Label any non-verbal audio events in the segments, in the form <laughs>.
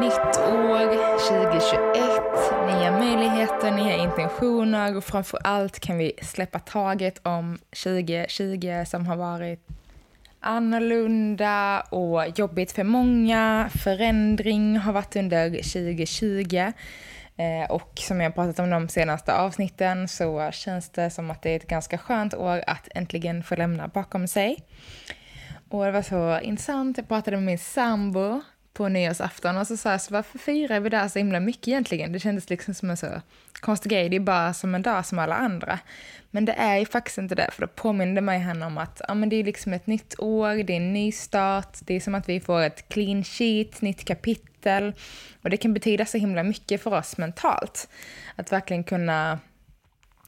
Nytt år 2021, nya möjligheter, nya intentioner och framför allt kan vi släppa taget om 2020 som har varit annorlunda och jobbigt för många. Förändring har varit under 2020. Eh, och som jag pratat om de senaste avsnitten så känns det som att det är ett ganska skönt år att äntligen få lämna bakom sig. Och det var så intressant, jag pratade med min sambo på nyårsafton och så sa jag så varför firar vi det så himla mycket egentligen? Det kändes liksom som en så konstig grej, det är bara som en dag som alla andra. Men det är ju faktiskt inte det, för då påminde mig han om att ja, men det är liksom ett nytt år, det är en ny start, det är som att vi får ett clean sheet, nytt kapitel. Och det kan betyda så himla mycket för oss mentalt. Att verkligen kunna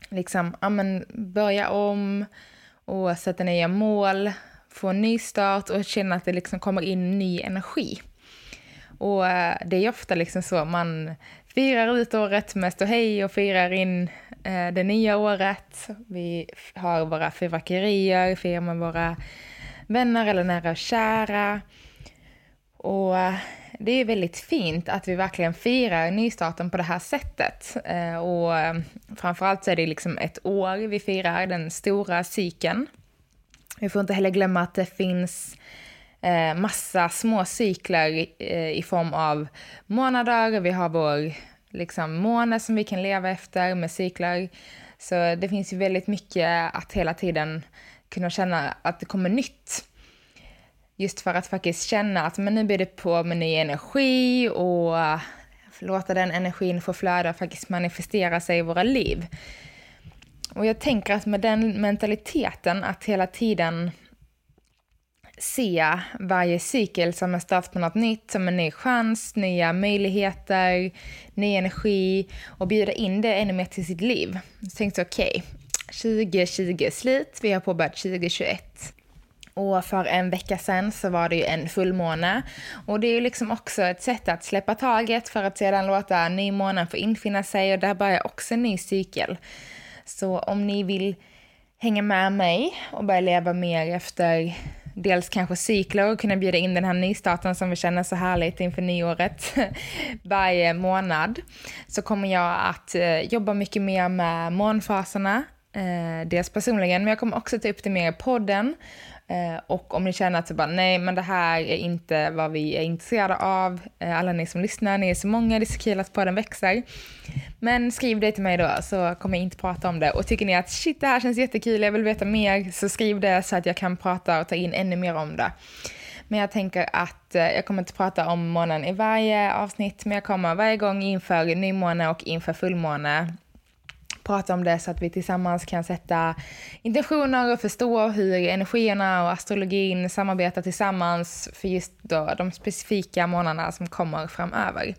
liksom, ja, men börja om och sätta nya mål, få en ny start och känna att det liksom kommer in ny energi. Och eh, det är ofta liksom så, man firar ut året med ståhej och firar in eh, det nya året. Vi har våra fyrverkerier, firar med våra vänner eller nära och kära. Och eh, det är väldigt fint att vi verkligen firar nystarten på det här sättet. Och framförallt så är det liksom ett år vi firar den stora cykeln. Vi får inte heller glömma att det finns eh, massa små cykler eh, i form av månader. Vi har vår liksom, måne som vi kan leva efter med cykler. Så det finns ju väldigt mycket att hela tiden kunna känna att det kommer nytt. Just för att faktiskt känna att men nu blir det på med ny energi och eh, låta den energin få flöda och faktiskt manifestera sig i våra liv. Och jag tänker att med den mentaliteten att hela tiden se varje cykel som en start på något nytt, som en ny chans, nya möjligheter, ny energi och bjuda in det ännu mer till sitt liv. Så tänkte okej, okay, 2020 är slut, vi har påbörjat 2021. Och för en vecka sedan så var det ju en fullmåne. Och det är ju liksom också ett sätt att släppa taget för att sedan låta nymånen få infinna sig och där börjar också en ny cykel. Så om ni vill hänga med mig och börja leva mer efter dels kanske cykler och kunna bjuda in den här nystarten som vi känner så härligt inför nyåret <laughs> varje månad så kommer jag att eh, jobba mycket mer med månfaserna. Eh, dels personligen, men jag kommer också ta upp det mer i podden Eh, och om ni känner att bara, nej men det här är inte vad vi är intresserade av, eh, alla ni som lyssnar, ni är så många, det är så kul att podden växer. Men skriv det till mig då så kommer jag inte prata om det. Och tycker ni att shit det här känns jättekul, jag vill veta mer, så skriv det så att jag kan prata och ta in ännu mer om det. Men jag tänker att eh, jag kommer inte prata om månen i varje avsnitt, men jag kommer varje gång inför nymåne och inför fullmåne prata om det så att vi tillsammans kan sätta intentioner och förstå hur energierna och astrologin samarbetar tillsammans för just då de specifika månaderna som kommer framöver.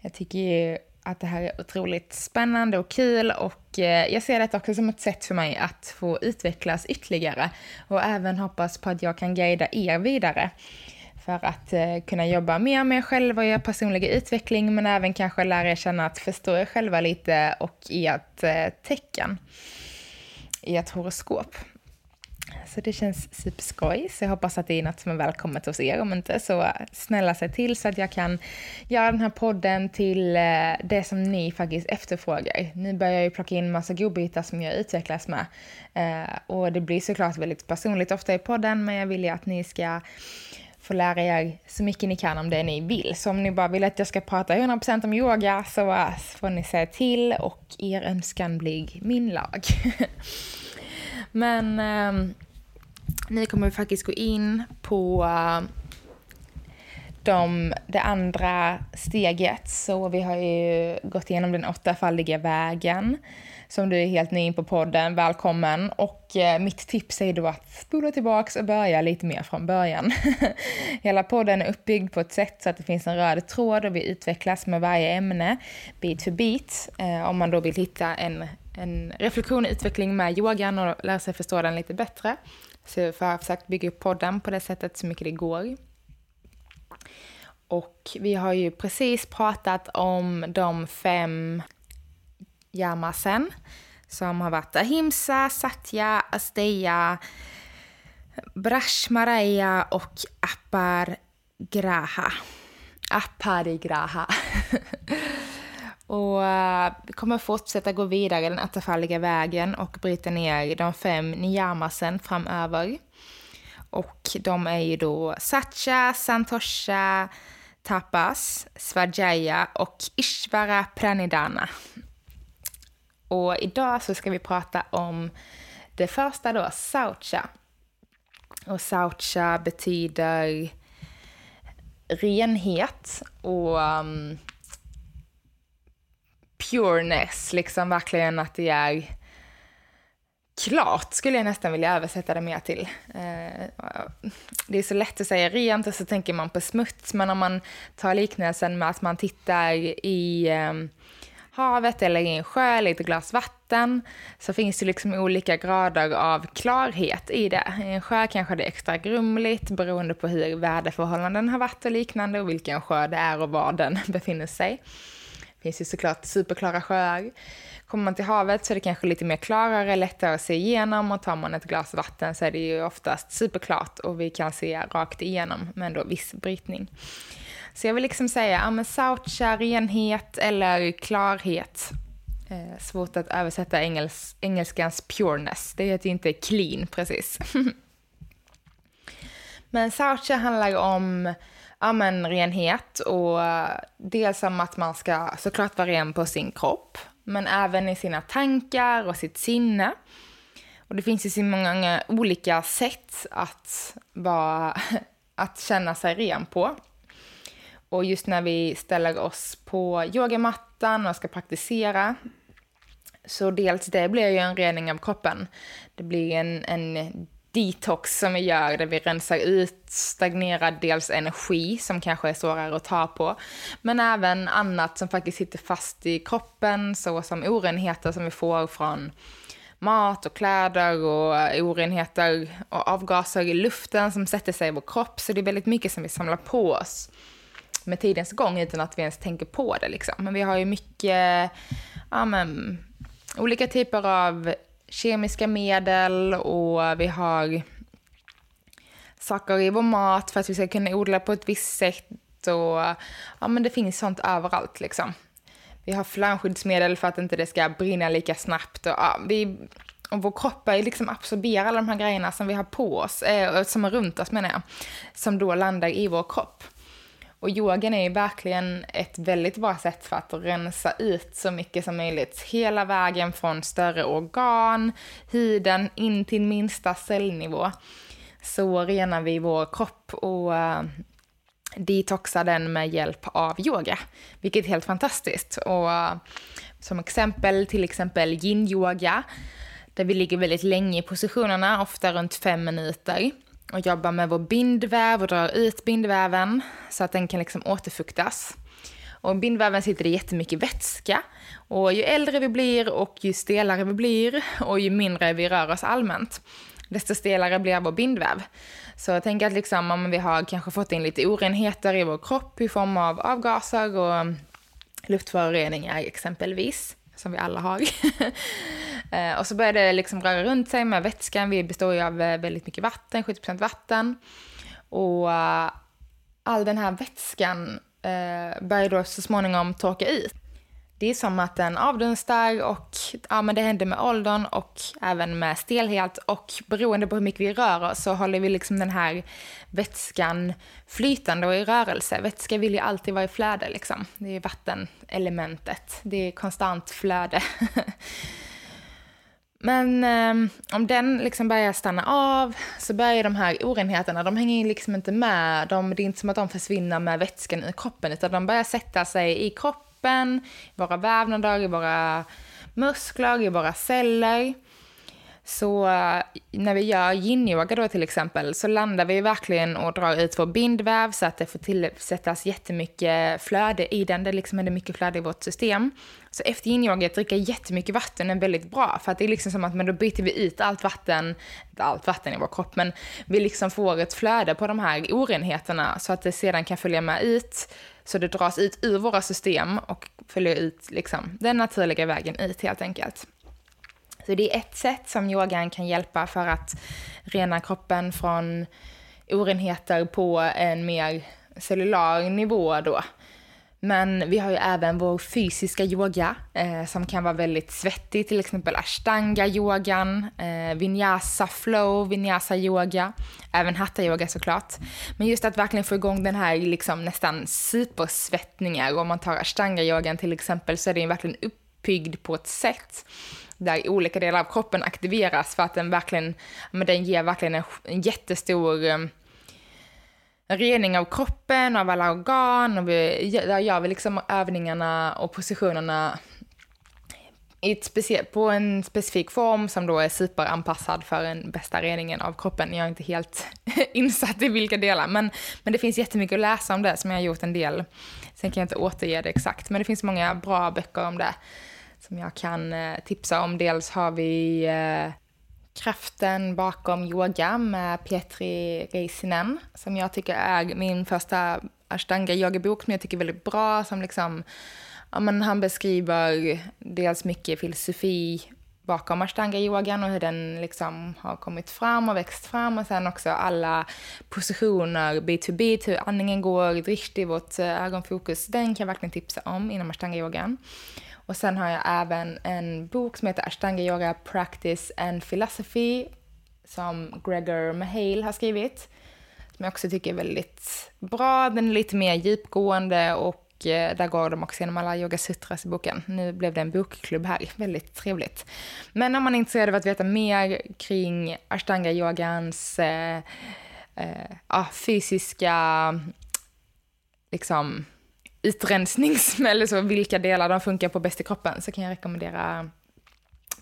Jag tycker ju att det här är otroligt spännande och kul och eh, jag ser det också som ett sätt för mig att få utvecklas ytterligare och även hoppas på att jag kan guida er vidare för att eh, kunna jobba mer med er själva och er personliga utveckling men även kanske lära er känna att förstå er själva lite och i ert eh, tecken, i ett horoskop. Så det känns superskoj, så jag hoppas att det är något som är välkommet hos er. Om inte så snälla se till så att jag kan göra den här podden till eh, det som ni faktiskt efterfrågar. Nu börjar jag ju plocka in massa godbitar som jag utvecklas med. Eh, och det blir såklart väldigt personligt ofta i podden, men jag vill ju att ni ska få lära er så mycket ni kan om det ni vill. Så om ni bara vill att jag ska prata 100% om yoga så eh, får ni säga till och er önskan blir min lag. <laughs> Men eh, ni kommer faktiskt gå in på eh, de, det andra steget. Så vi har ju gått igenom den åttafaldiga vägen. Som du är helt ny in på podden, välkommen. Och eh, mitt tips är då att spola tillbaks och börja lite mer från början. <laughs> Hela podden är uppbyggd på ett sätt så att det finns en röd tråd och vi utvecklas med varje ämne, bit för bit. Eh, om man då vill hitta en, en reflektion och utveckling med yogan och lära sig förstå den lite bättre. Så jag har försökt bygga upp podden på det sättet så mycket det går. Och vi har ju precis pratat om de fem yamasen som har varit Ahimsa, Satya, Asteya, Brashmaraya och Apargraha. Aparigraha. <laughs> och eh, vi kommer fortsätta gå vidare den attafalliga vägen och bryta ner de fem niyamasen framöver. Och de är ju då Satya, Santosha, Tapas, Svajaya och Ishvara Pranidana. Och idag så ska vi prata om det första då, Saucha. Och Saucha betyder renhet och um, pureness, liksom verkligen att det är klart skulle jag nästan vilja översätta det mer till. Eh, det är så lätt att säga rent och så tänker man på smuts, men om man tar liknelsen med att man tittar i ehm, havet eller i en sjö eller i ett glas vatten så finns det liksom olika grader av klarhet i det. I en sjö kanske det är extra grumligt beroende på hur väderförhållanden har varit och liknande och vilken sjö det är och var den <laughs> befinner sig. Det finns ju såklart superklara sjöar. Kommer man till havet så är det kanske lite mer klarare, lättare att se igenom och tar man ett glas vatten så är det ju oftast superklart och vi kan se rakt igenom med ändå viss brytning. Så jag vill liksom säga, ja men saucha, renhet eller klarhet. Eh, svårt att översätta engels, engelskans pureness. Det heter ju inte clean precis. <laughs> men saucha handlar om ja, men, renhet och eh, dels om att man ska såklart vara ren på sin kropp men även i sina tankar och sitt sinne. Och det finns ju så många olika sätt att, vara, <laughs> att känna sig ren på. Och just när vi ställer oss på yogamattan och ska praktisera så dels det blir ju en rening av kroppen. Det blir en, en detox som vi gör där vi rensar ut stagnerad dels energi som kanske är svårare att ta på, men även annat som faktiskt sitter fast i kroppen, såsom orenheter som vi får från mat och kläder och orenheter och avgaser i luften som sätter sig i vår kropp. Så det är väldigt mycket som vi samlar på oss med tidens gång utan att vi ens tänker på det. Liksom. Men vi har ju mycket ja, men, olika typer av kemiska medel och vi har saker i vår mat för att vi ska kunna odla på ett visst sätt. Och, ja, men det finns sånt överallt. Liksom. Vi har flamskyddsmedel för att inte det ska brinna lika snabbt. Och, ja, vi, och vår kropp är liksom absorberar alla de här grejerna som vi har på oss, eh, som är runt oss menar jag, som då landar i vår kropp. Och yogan är ju verkligen ett väldigt bra sätt för att rensa ut så mycket som möjligt. Hela vägen från större organ, huden, in till minsta cellnivå. Så renar vi vår kropp och uh, detoxar den med hjälp av yoga. Vilket är helt fantastiskt. Och uh, som exempel, till exempel yin-yoga, där vi ligger väldigt länge i positionerna, ofta runt fem minuter och jobbar med vår bindväv och drar ut bindväven så att den kan liksom återfuktas. Och i bindväven sitter det jättemycket vätska. Och ju äldre vi blir och ju stelare vi blir och ju mindre vi rör oss allmänt, desto stelare blir vår bindväv. Så jag tänker att liksom, om vi har kanske fått in lite orenheter i vår kropp i form av avgaser och luftföroreningar exempelvis, som vi alla har. <laughs> Eh, och så börjar det liksom röra runt sig med vätskan. Vi består ju av eh, väldigt mycket vatten, 70% vatten. Och eh, all den här vätskan började börjar då så småningom torka ut. Det är som att den avdunstar och ja, men det händer med åldern och även med stelhet och beroende på hur mycket vi rör oss så håller vi liksom den här vätskan flytande och i rörelse. Vätska vill ju alltid vara i flöde liksom. Det är vattenelementet. Det är konstant flöde. <laughs> Men eh, om den liksom börjar stanna av så börjar de här orenheterna, de hänger liksom inte med. De, det är inte som att de försvinner med vätskan i kroppen utan de börjar sätta sig i kroppen, i våra vävnader, i våra muskler, i våra celler. Så eh, när vi gör yin-yoga då till exempel så landar vi verkligen och drar ut vår bindväv så att det får tillsättas jättemycket flöde i den. Det liksom är det mycket flöde i vårt system. Så efter yin-yoga att dricka jättemycket vatten är väldigt bra för att det är liksom som att men då byter vi ut allt vatten, inte allt vatten i vår kropp, men vi liksom får ett flöde på de här orenheterna så att det sedan kan följa med ut så det dras ut ur våra system och följer ut liksom den naturliga vägen ut helt enkelt. Så det är ett sätt som yogan kan hjälpa för att rena kroppen från orenheter på en mer cellular nivå då. Men vi har ju även vår fysiska yoga eh, som kan vara väldigt svettig, till exempel ashtanga-yogan, eh, vinyasa flow, vinyasa yoga, även hatta yoga såklart. Men just att verkligen få igång den här liksom nästan supersvettningar, om man tar ashtanga-yogan till exempel så är den verkligen uppbyggd på ett sätt där olika delar av kroppen aktiveras för att den verkligen, men den ger verkligen en, en jättestor eh, rening av kroppen, av alla organ. Och vi, där gör vi liksom övningarna och positionerna på en specifik form som då är superanpassad för den bästa reningen av kroppen. Jag är inte helt <laughs> insatt i vilka delar, men, men det finns jättemycket att läsa om det som jag har gjort en del. Sen kan jag inte återge det exakt, men det finns många bra böcker om det som jag kan eh, tipsa om. Dels har vi eh, Kraften bakom yoga med Pietri Reisinen som jag tycker är min första ashtanga yogabok som jag tycker är väldigt bra. Som liksom, ja, men han beskriver dels mycket filosofi bakom ashtanga-yogan och hur den liksom har kommit fram och växt fram och sen också alla positioner bit to bit, hur andningen går, drishti, vårt eh, ögonfokus, den kan jag verkligen tipsa om inom ashtanga-yogan. Och sen har jag även en bok som heter Ashtanga Yoga Practice and Philosophy som Gregor Mahale har skrivit. Som jag också tycker är väldigt bra. Den är lite mer djupgående och Eh, där går de också igenom alla yogasutras i boken. Nu blev det en bokklubb här, väldigt trevligt. Men om man är intresserad av att veta mer kring ashtanga-yogans eh, eh, fysiska liksom, utrensnings, <laughs> eller så, vilka delar de funkar på bäst i kroppen, så kan jag rekommendera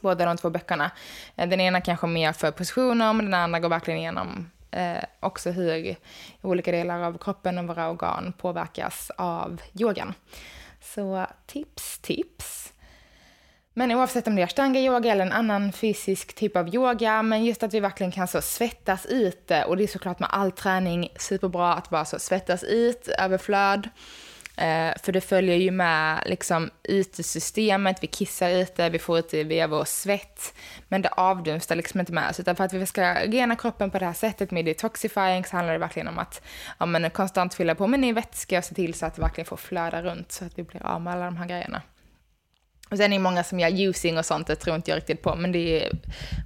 båda de två böckerna. Eh, den ena kanske mer för positioner, men den andra går verkligen igenom eh, också hur olika delar av kroppen och våra organ påverkas av yogan. Så tips, tips. Men oavsett om det är ashtanga-yoga eller en annan fysisk typ av yoga, men just att vi verkligen kan så svettas ut, eh, och det är såklart med all träning superbra att bara så svettas ut, överflöd. Eh, för det följer ju med liksom utesystemet, vi kissar ute, vi får ut det via vår svett. Men det avdunstar liksom inte med oss. Utan för att vi ska rena kroppen på det här sättet med detoxifying så handlar det verkligen om att ja, men konstant fylla på med ny vätska och se till så att det verkligen får flöda runt så att vi blir av med alla de här grejerna. Och sen är det många som gör juicing och sånt, det tror inte jag riktigt på, men det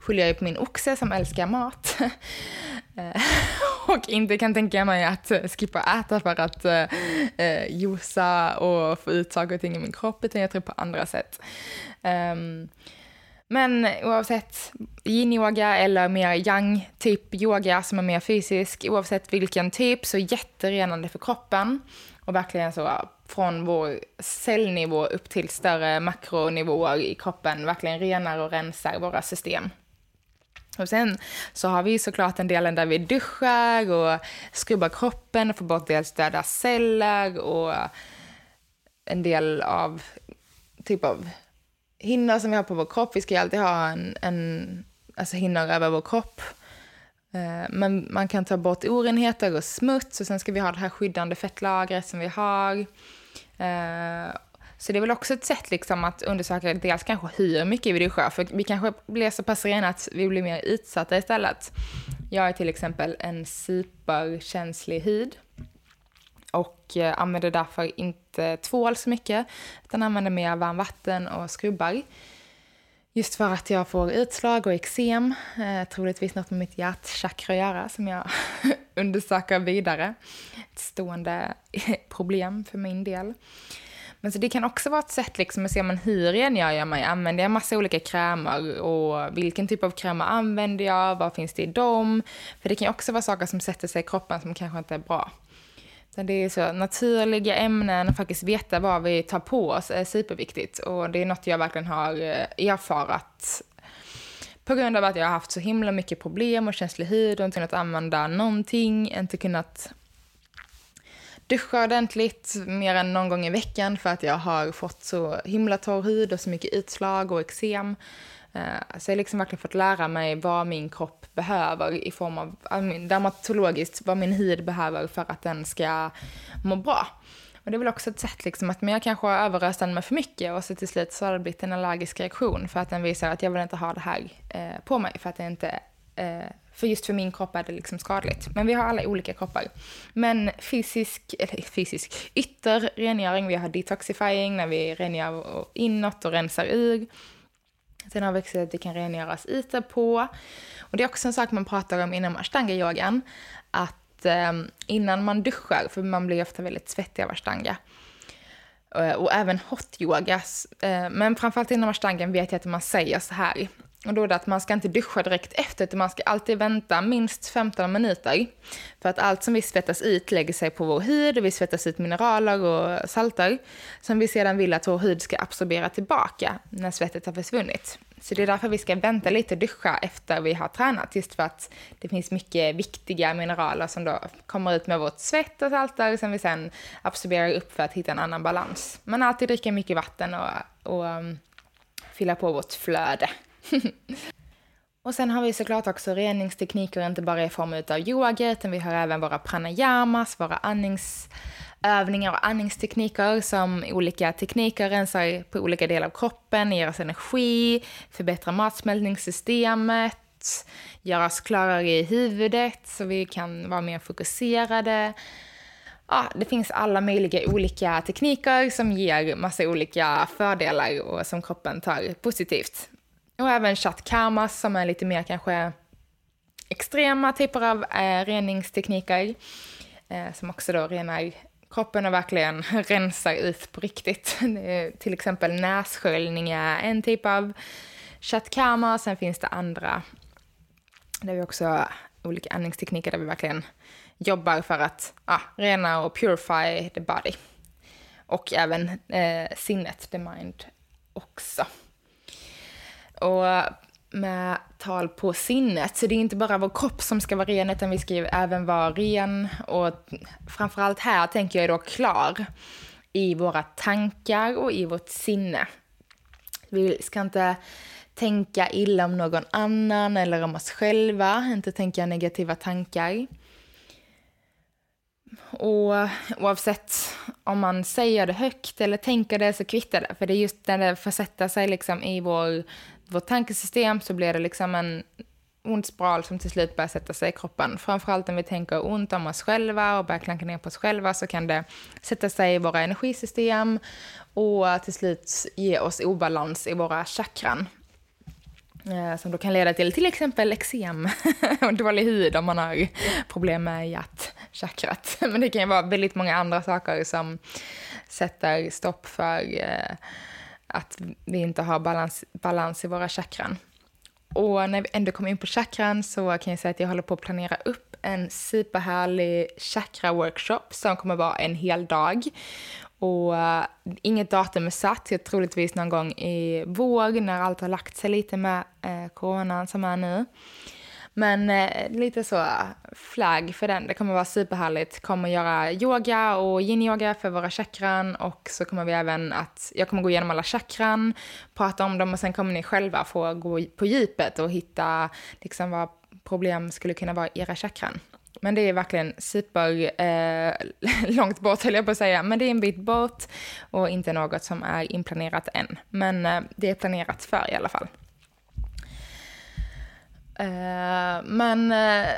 skyller jag ju på min oxe som älskar mat. <laughs> Eh, och inte kan tänka mig att skippa äta för att eh, juica och få ut saker och ting i min kropp, utan jag tror på andra sätt. Um, men oavsett yin-yoga eller mer yang-typ yoga som är mer fysisk, oavsett vilken typ, så jätterenande för kroppen. Och verkligen så från vår cellnivå upp till större makronivåer i kroppen, verkligen renar och rensar våra system. Och sen så har vi såklart en delen där vi duschar och skrubbar kroppen och får bort dels döda celler och en del av typ av hinnor som vi har på vår kropp. Vi ska ju alltid ha en, en alltså hinnor över vår kropp. Eh, men man kan ta bort orenheter och smuts och sen ska vi ha det här skyddande fettlagret som vi har. Eh, så det är väl också ett sätt liksom att undersöka dels kanske hur mycket vi duschar, för vi kanske blir så pass rena att vi blir mer utsatta istället. Jag har till exempel en superkänslig hud och eh, använder därför inte tvål så mycket, utan använder mer varmvatten och skrubbar. Just för att jag får utslag och eksem, eh, troligtvis något med mitt hjärtchakra att göra som jag <laughs> undersöker vidare. Ett stående <laughs> problem för min del. Men så det kan också vara ett sätt liksom att se men hur rengör jag mig. Använder jag massa olika krämer och vilken typ av krämer använder jag? Vad finns det i dem? För det kan också vara saker som sätter sig i kroppen som kanske inte är bra. Det är så naturliga ämnen och faktiskt veta vad vi tar på oss är superviktigt. Och det är något jag verkligen har eh, erfarat på grund av att jag har haft så himla mycket problem och känslig hud och inte kunnat använda någonting, inte kunnat duscha ordentligt mer än någon gång i veckan för att jag har fått så himla torr hud och så mycket utslag och eksem. Eh, så jag har liksom verkligen fått lära mig vad min kropp behöver i form av dermatologiskt, vad min hud behöver för att den ska må bra. Och det är väl också ett sätt liksom att men jag kanske har överöst den med för mycket och så till slut så har det blivit en allergisk reaktion för att den visar att jag vill inte ha det här eh, på mig för att det inte eh, för just för min kropp är det liksom skadligt. Men vi har alla olika kroppar. Men fysisk, eller fysisk, ytterrengöring, vi har detoxifying när vi rengör inåt och rensar ur. Sen har vi också att det kan rengöras ytor på. Och det är också en sak man pratar om inom ashtanga-yogan. Att eh, innan man duschar, för man blir ofta väldigt svettig av ashtanga. Eh, och även hot yogas. Eh, men framförallt inom ashtangan vet jag att man säger så här. Och då är det att man ska inte duscha direkt efter, utan man ska alltid vänta minst 15 minuter. För att allt som vi svettas ut lägger sig på vår hud och vi svettas ut mineraler och salter som vi sedan vill att vår hud ska absorbera tillbaka när svettet har försvunnit. Så det är därför vi ska vänta lite och duscha efter vi har tränat, just för att det finns mycket viktiga mineraler som då kommer ut med vårt svett och salter som vi sen absorberar upp för att hitta en annan balans. Men alltid dricka mycket vatten och, och um, fylla på vårt flöde. <laughs> och sen har vi såklart också reningstekniker, inte bara i form av yoga, utan vi har även våra pranayamas, våra andningsövningar och andningstekniker som olika tekniker rensar på olika delar av kroppen, ger oss energi, förbättrar matsmältningssystemet, gör oss klarare i huvudet så vi kan vara mer fokuserade. Ja, det finns alla möjliga olika tekniker som ger massa olika fördelar och som kroppen tar positivt. Och även chatkamas som är lite mer kanske extrema typer av eh, reningstekniker. Eh, som också då renar kroppen och verkligen <laughs> rensar ut på riktigt. <laughs> till exempel nässköljning är en typ av chatkama. Sen finns det andra där vi också har olika andningstekniker där vi verkligen jobbar för att ah, rena och purify the body. Och även eh, sinnet, the mind också. Och med tal på sinnet. Så det är inte bara vår kropp som ska vara ren, utan vi ska ju även vara ren. Och framförallt här tänker jag då klar i våra tankar och i vårt sinne. Vi ska inte tänka illa om någon annan eller om oss själva, inte tänka negativa tankar. Och oavsett om man säger det högt eller tänker det så kvittar det. För det är just när det får sätta sig liksom i vår vårt tankesystem så blir det liksom en ond spiral som till slut börjar sätta sig i kroppen. Framförallt om vi tänker ont om oss själva och börjar klanka ner på oss själva så kan det sätta sig i våra energisystem och till slut ge oss obalans i våra chakran. Eh, som då kan leda till till exempel eksem <laughs> och dålig hud om man har problem med hjärtchakrat. Men det kan ju vara väldigt många andra saker som sätter stopp för eh, att vi inte har balans, balans i våra chakran. Och när vi ändå kommer in på chakran så kan jag säga att jag håller på att planera upp en superhärlig chakra-workshop som kommer vara en hel dag. Och uh, inget datum är satt, jag troligtvis någon gång i vår när allt har lagt sig lite med uh, coronan som är nu. Men eh, lite så flagg för den. Det kommer vara superhärligt. Kommer göra yoga och yin-yoga för våra chakran och så kommer vi även att, jag kommer gå igenom alla chakran, prata om dem och sen kommer ni själva få gå på djupet och hitta liksom vad problem skulle kunna vara i era chakran. Men det är verkligen super eh, <laughs> långt bort höll jag på att säga, men det är en bit bort och inte något som är inplanerat än. Men eh, det är planerat för i alla fall. Eh, men uh,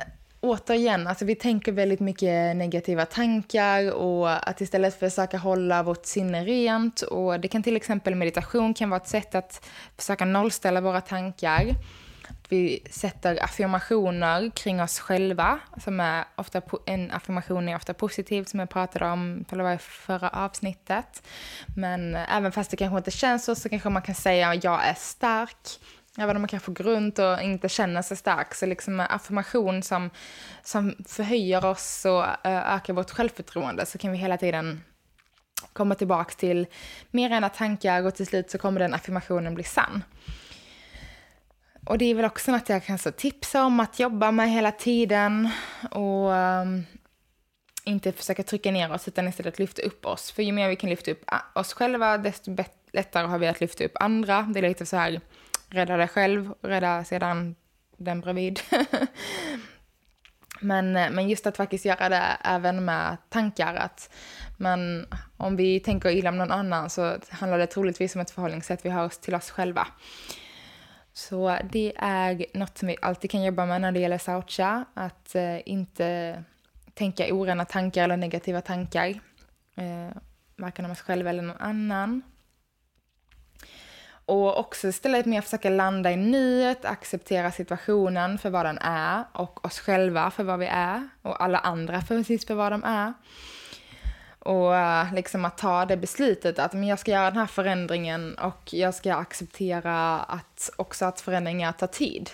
återigen, alltså vi tänker väldigt mycket negativa tankar och att istället försöka hålla vårt sinne rent och det kan till exempel meditation kan vara ett sätt att försöka nollställa våra tankar. vi sätter affirmationer kring oss själva. Som är ofta, en affirmation är ofta positiv, som jag pratade om i förra avsnittet. Men eh, även fast det kanske inte känns så, så kanske man kan säga att jag är stark. Även om man kanske går runt och inte känner sig stark. Så liksom affirmation som, som förhöjer oss och eh, ökar vårt självförtroende så kan vi hela tiden komma tillbaka till mer rena tankar och till slut så kommer den affirmationen bli sann. Och det är väl också något jag kan så tipsa om att jobba med hela tiden och um, inte försöka trycka ner oss utan istället lyfta upp oss. För ju mer vi kan lyfta upp oss själva desto lättare har vi att lyfta upp andra. Det är lite så här, rädda dig själv, rädda sedan den bredvid. <laughs> men, eh, men just att faktiskt göra det även med tankar. Att men om vi tänker illa om någon annan så handlar det troligtvis om ett förhållningssätt vi har till oss själva. Så det är något som vi alltid kan jobba med när det gäller Saucha, att eh, inte tänka orena tankar eller negativa tankar, eh, varken om oss själva eller någon annan. Och också istället mer försöka landa i nuet, acceptera situationen för vad den är och oss själva för vad vi är och alla andra för precis för vad de är. Och eh, liksom att ta det beslutet att men jag ska göra den här förändringen och jag ska acceptera att också att förändringar tar tid.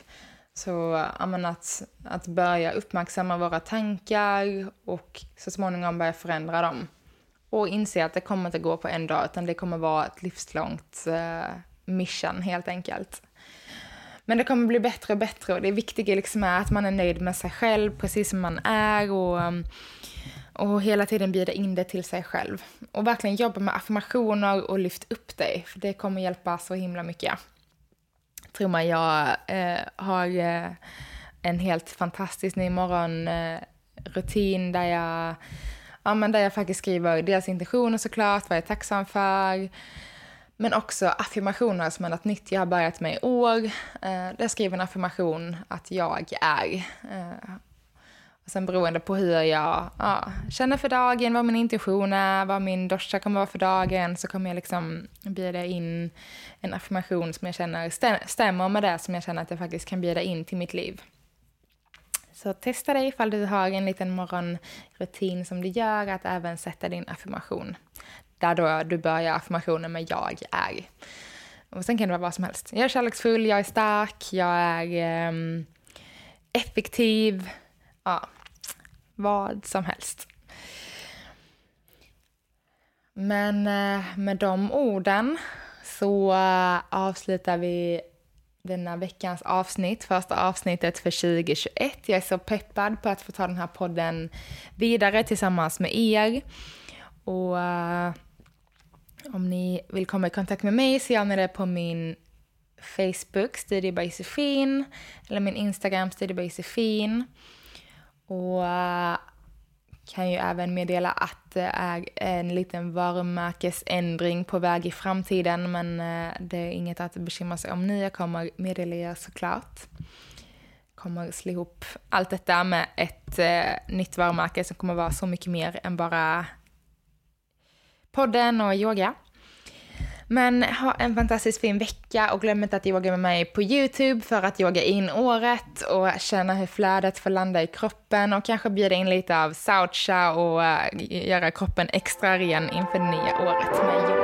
Så eh, att, att börja uppmärksamma våra tankar och så småningom börja förändra dem. Och inse att det kommer inte gå på en dag utan det kommer vara ett livslångt eh, mission helt enkelt. Men det kommer bli bättre och bättre och det viktiga liksom är att man är nöjd med sig själv precis som man är och och hela tiden bjuda in det till sig själv. Och verkligen jobba med affirmationer och lyft upp dig, för det kommer hjälpa så himla mycket. Tror man jag eh, har eh, en helt fantastisk ny morgonrutin eh, där jag Ja, men där jag faktiskt skriver deras intentioner såklart, vad jag är tacksam för. Men också affirmationer som är något nytt jag har börjat med i år. Eh, där jag skriver en affirmation att jag är. Eh, och sen beroende på hur jag ja, känner för dagen, vad min intuition är, vad min dosha kommer vara för dagen, så kommer jag liksom bjuda in en affirmation som jag känner stämmer med det som jag känner att jag faktiskt kan bjuda in till mitt liv. Så testa dig ifall du har en liten morgonrutin som du gör, att även sätta din affirmation. Där då du börjar affirmationen med jag är. Och sen kan det vara vad som helst. Jag är kärleksfull, jag är stark, jag är um, effektiv, ja, vad som helst. Men eh, med de orden så eh, avslutar vi denna veckans avsnitt, första avsnittet för 2021. Jag är så peppad på att få ta den här podden vidare tillsammans med er. Och uh, om ni vill komma i kontakt med mig så gör ni det på min Facebook, Studio by Josefin, eller min Instagram, Studio by Josefin. Och eh, kan ju även meddela att det är en liten varumärkesändring på väg i framtiden men eh, det är inget att bekymra sig om nu. Jag kommer meddela er såklart. Kommer slå ihop allt detta med ett eh, nytt varumärke som kommer vara så mycket mer än bara podden och yoga. Men ha en fantastiskt fin vecka och glöm inte att yoga med mig på Youtube för att yoga in året och känna hur flödet får landa i kroppen och kanske bjuda in lite av saucha och eh, göra kroppen extra ren inför det nya året med yoga.